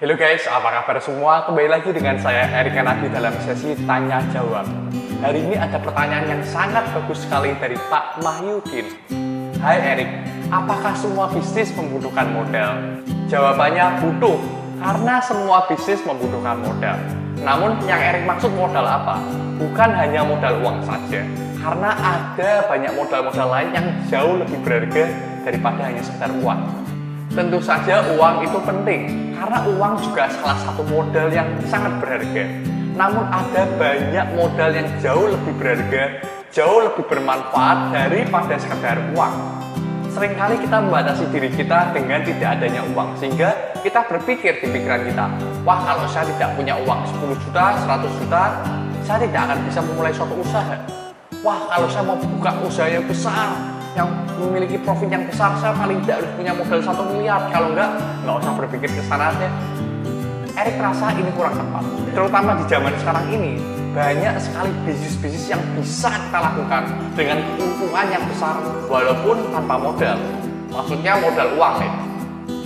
Halo guys, apa kabar semua? Kembali lagi dengan saya Erik Nadi dalam sesi Tanya Jawab. Hari ini ada pertanyaan yang sangat bagus sekali dari Pak Mahyudin. Hai Erik, apakah semua bisnis membutuhkan modal? Jawabannya butuh, karena semua bisnis membutuhkan modal. Namun yang Erik maksud modal apa? Bukan hanya modal uang saja, karena ada banyak modal-modal lain yang jauh lebih berharga daripada hanya sekedar uang. Tentu saja uang itu penting, karena uang juga salah satu modal yang sangat berharga. Namun ada banyak modal yang jauh lebih berharga, jauh lebih bermanfaat daripada sekedar uang. Seringkali kita membatasi diri kita dengan tidak adanya uang, sehingga kita berpikir di pikiran kita, wah kalau saya tidak punya uang 10 juta, 100 juta, saya tidak akan bisa memulai suatu usaha. Wah kalau saya mau buka usaha yang besar, yang memiliki profit yang besar saya paling tidak harus punya modal satu miliar. Kalau enggak nggak usah berpikir ke sana aja. Erik rasa ini kurang tepat. Terutama di zaman sekarang ini banyak sekali bisnis-bisnis yang bisa kita lakukan dengan keuntungan yang besar walaupun tanpa modal. Maksudnya modal uang ya.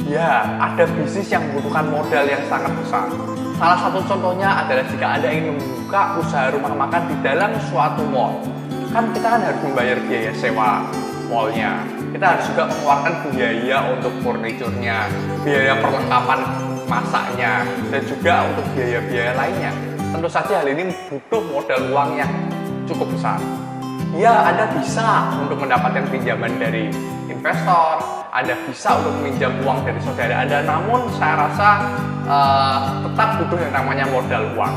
Ya ada bisnis yang membutuhkan modal yang sangat besar. Salah satu contohnya adalah jika Anda ingin membuka usaha rumah makan di dalam suatu mall. Kan kita kan harus membayar biaya sewa mallnya. Kita harus juga mengeluarkan biaya untuk furniturnya biaya perlengkapan masaknya dan juga untuk biaya-biaya lainnya. Tentu saja hal ini butuh modal uang yang cukup besar. Ya Anda bisa untuk mendapatkan pinjaman dari investor Anda bisa untuk meminjam uang dari saudara Anda namun saya rasa uh, tetap butuh yang namanya modal uang.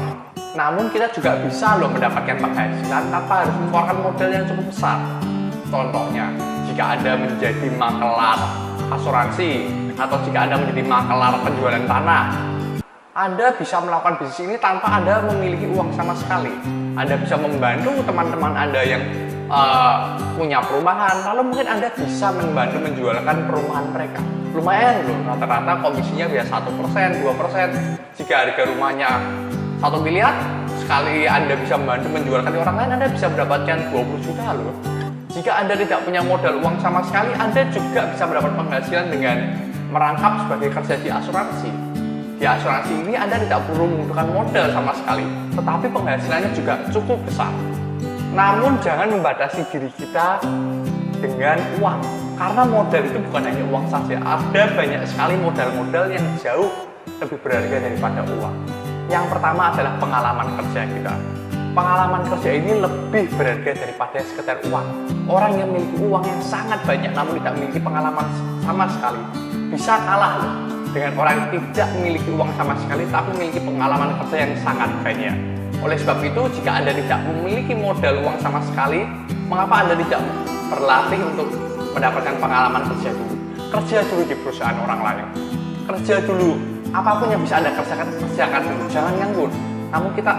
Namun kita juga bisa loh mendapatkan penghasilan tanpa harus mengeluarkan modal yang cukup besar Contohnya, jika Anda menjadi makelar asuransi atau jika Anda menjadi makelar penjualan tanah, Anda bisa melakukan bisnis ini tanpa Anda memiliki uang sama sekali. Anda bisa membantu teman-teman Anda yang uh, punya perumahan, lalu mungkin Anda bisa membantu menjualkan perumahan mereka. Lumayan loh, rata-rata komisinya biasa satu persen, dua persen. Jika harga rumahnya satu miliar, sekali Anda bisa membantu menjualkan orang lain, Anda bisa mendapatkan 20 juta loh. Jika Anda tidak punya modal uang sama sekali, Anda juga bisa mendapat penghasilan dengan merangkap sebagai kerja di asuransi. Di asuransi ini Anda tidak perlu membutuhkan modal sama sekali, tetapi penghasilannya juga cukup besar. Namun jangan membatasi diri kita dengan uang, karena modal itu bukan hanya uang saja. Ada banyak sekali modal-modal yang jauh lebih berharga daripada uang. Yang pertama adalah pengalaman kerja kita pengalaman kerja ini lebih berharga daripada sekedar uang. Orang yang memiliki uang yang sangat banyak namun tidak memiliki pengalaman sama sekali bisa kalah dengan orang yang tidak memiliki uang sama sekali tapi memiliki pengalaman kerja yang sangat banyak. Oleh sebab itu, jika Anda tidak memiliki modal uang sama sekali, mengapa Anda tidak berlatih untuk mendapatkan pengalaman kerja dulu? Kerja dulu di perusahaan orang lain. Kerja dulu, apa pun yang bisa Anda kerjakan, kerjakan dulu. Jangan nganggur. Namun kita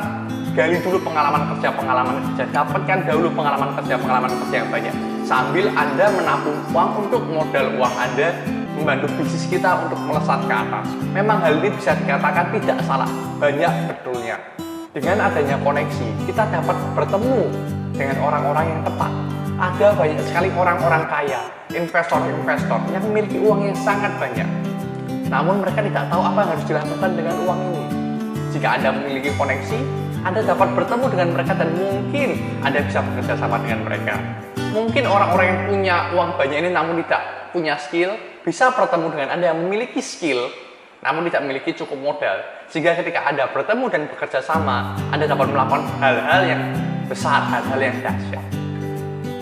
gali dulu pengalaman kerja pengalaman kerja. Dapatkan dahulu pengalaman kerja pengalaman kerja yang banyak. Sambil anda menabung uang untuk modal uang anda membantu bisnis kita untuk melesat ke atas. Memang hal ini bisa dikatakan tidak salah. Banyak betulnya. Dengan adanya koneksi kita dapat bertemu dengan orang-orang yang tepat. Ada banyak sekali orang-orang kaya investor-investor yang memiliki uang yang sangat banyak. Namun mereka tidak tahu apa yang harus dilakukan dengan uang ini. Jika Anda memiliki koneksi, anda dapat bertemu dengan mereka dan mungkin Anda bisa bekerja sama dengan mereka. Mungkin orang-orang yang punya uang banyak ini namun tidak punya skill, bisa bertemu dengan Anda yang memiliki skill, namun tidak memiliki cukup modal. Sehingga ketika Anda bertemu dan bekerja sama, Anda dapat melakukan hal-hal yang besar, hal-hal yang dahsyat.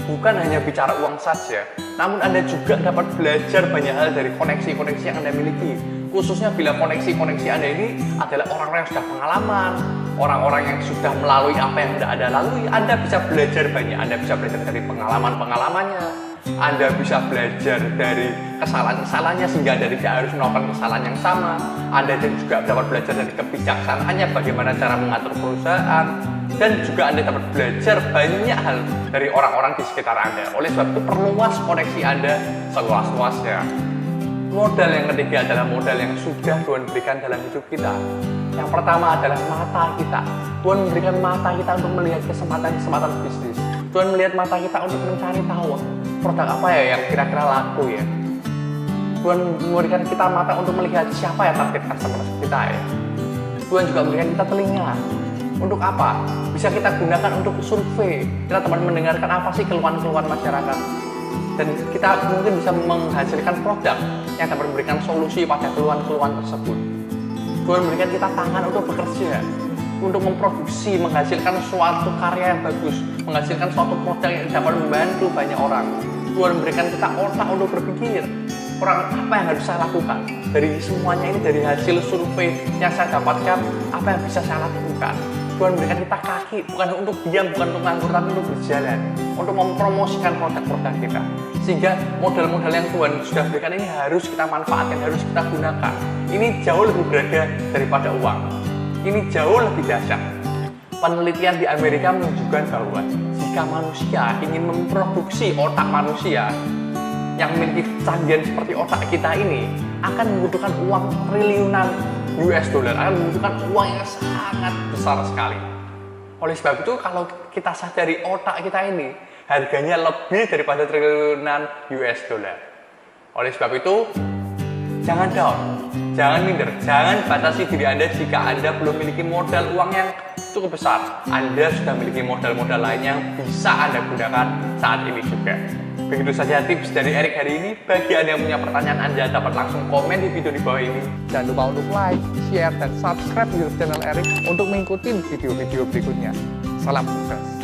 Bukan hanya bicara uang saja, namun Anda juga dapat belajar banyak hal dari koneksi-koneksi yang Anda miliki. Khususnya bila koneksi-koneksi Anda ini adalah orang-orang yang sudah pengalaman, orang-orang yang sudah melalui apa yang sudah Anda lalui, Anda bisa belajar banyak. Anda bisa belajar dari pengalaman-pengalamannya, Anda bisa belajar dari kesalahan-kesalahannya sehingga Anda tidak harus melakukan kesalahan yang sama. Anda juga dapat belajar dari kebijaksanaannya, bagaimana cara mengatur perusahaan, dan juga Anda dapat belajar banyak hal dari orang-orang di sekitar Anda. Oleh sebab itu perluas koneksi Anda seluas-luasnya. Modal yang ketiga adalah modal yang sudah Tuhan berikan dalam hidup kita. Yang pertama adalah mata kita. Tuhan memberikan mata kita untuk melihat kesempatan-kesempatan bisnis. Tuhan melihat mata kita untuk mencari tahu produk apa ya yang kira-kira laku ya. Tuhan memberikan kita mata untuk melihat siapa ya target customer kita ya. Tuhan juga memberikan kita telinga. Untuk apa? Bisa kita gunakan untuk survei. Kita teman mendengarkan apa sih keluhan-keluhan masyarakat. Dan kita mungkin bisa menghasilkan produk yang dapat memberikan solusi pada keluhan-keluhan tersebut. Tuhan memberikan kita tangan untuk bekerja, untuk memproduksi, menghasilkan suatu karya yang bagus, menghasilkan suatu produk yang dapat membantu banyak orang. Tuhan memberikan kita otak untuk berpikir. Orang apa yang harus saya lakukan? Dari semuanya ini, dari hasil survei yang saya dapatkan, apa yang bisa saya lakukan? Tuhan memberikan kita kaki, bukan untuk diam, bukan untuk nganggur, tapi untuk berjalan, untuk mempromosikan produk-produk kita. Sehingga modal-modal yang Tuhan sudah berikan ini harus kita manfaatkan, harus kita gunakan. Ini jauh lebih berharga daripada uang. Ini jauh lebih dahsyat. Penelitian di Amerika menunjukkan bahwa jika manusia ingin memproduksi otak manusia yang memiliki canggihan seperti otak kita ini akan membutuhkan uang triliunan US dollar, akan membutuhkan uang yang sangat besar sekali. Oleh sebab itu, kalau kita sadari otak kita ini harganya lebih daripada triliunan US dollar. Oleh sebab itu, jangan down, jangan minder, jangan batasi diri Anda jika Anda belum memiliki modal uang yang cukup besar. Anda sudah memiliki modal-modal lain yang bisa Anda gunakan saat ini juga. Begitu saja tips dari Erik hari ini. Bagi Anda yang punya pertanyaan, Anda dapat langsung komen di video di bawah ini. Jangan lupa untuk like, share, dan subscribe YouTube channel Erik untuk mengikuti video-video berikutnya. Salam sukses.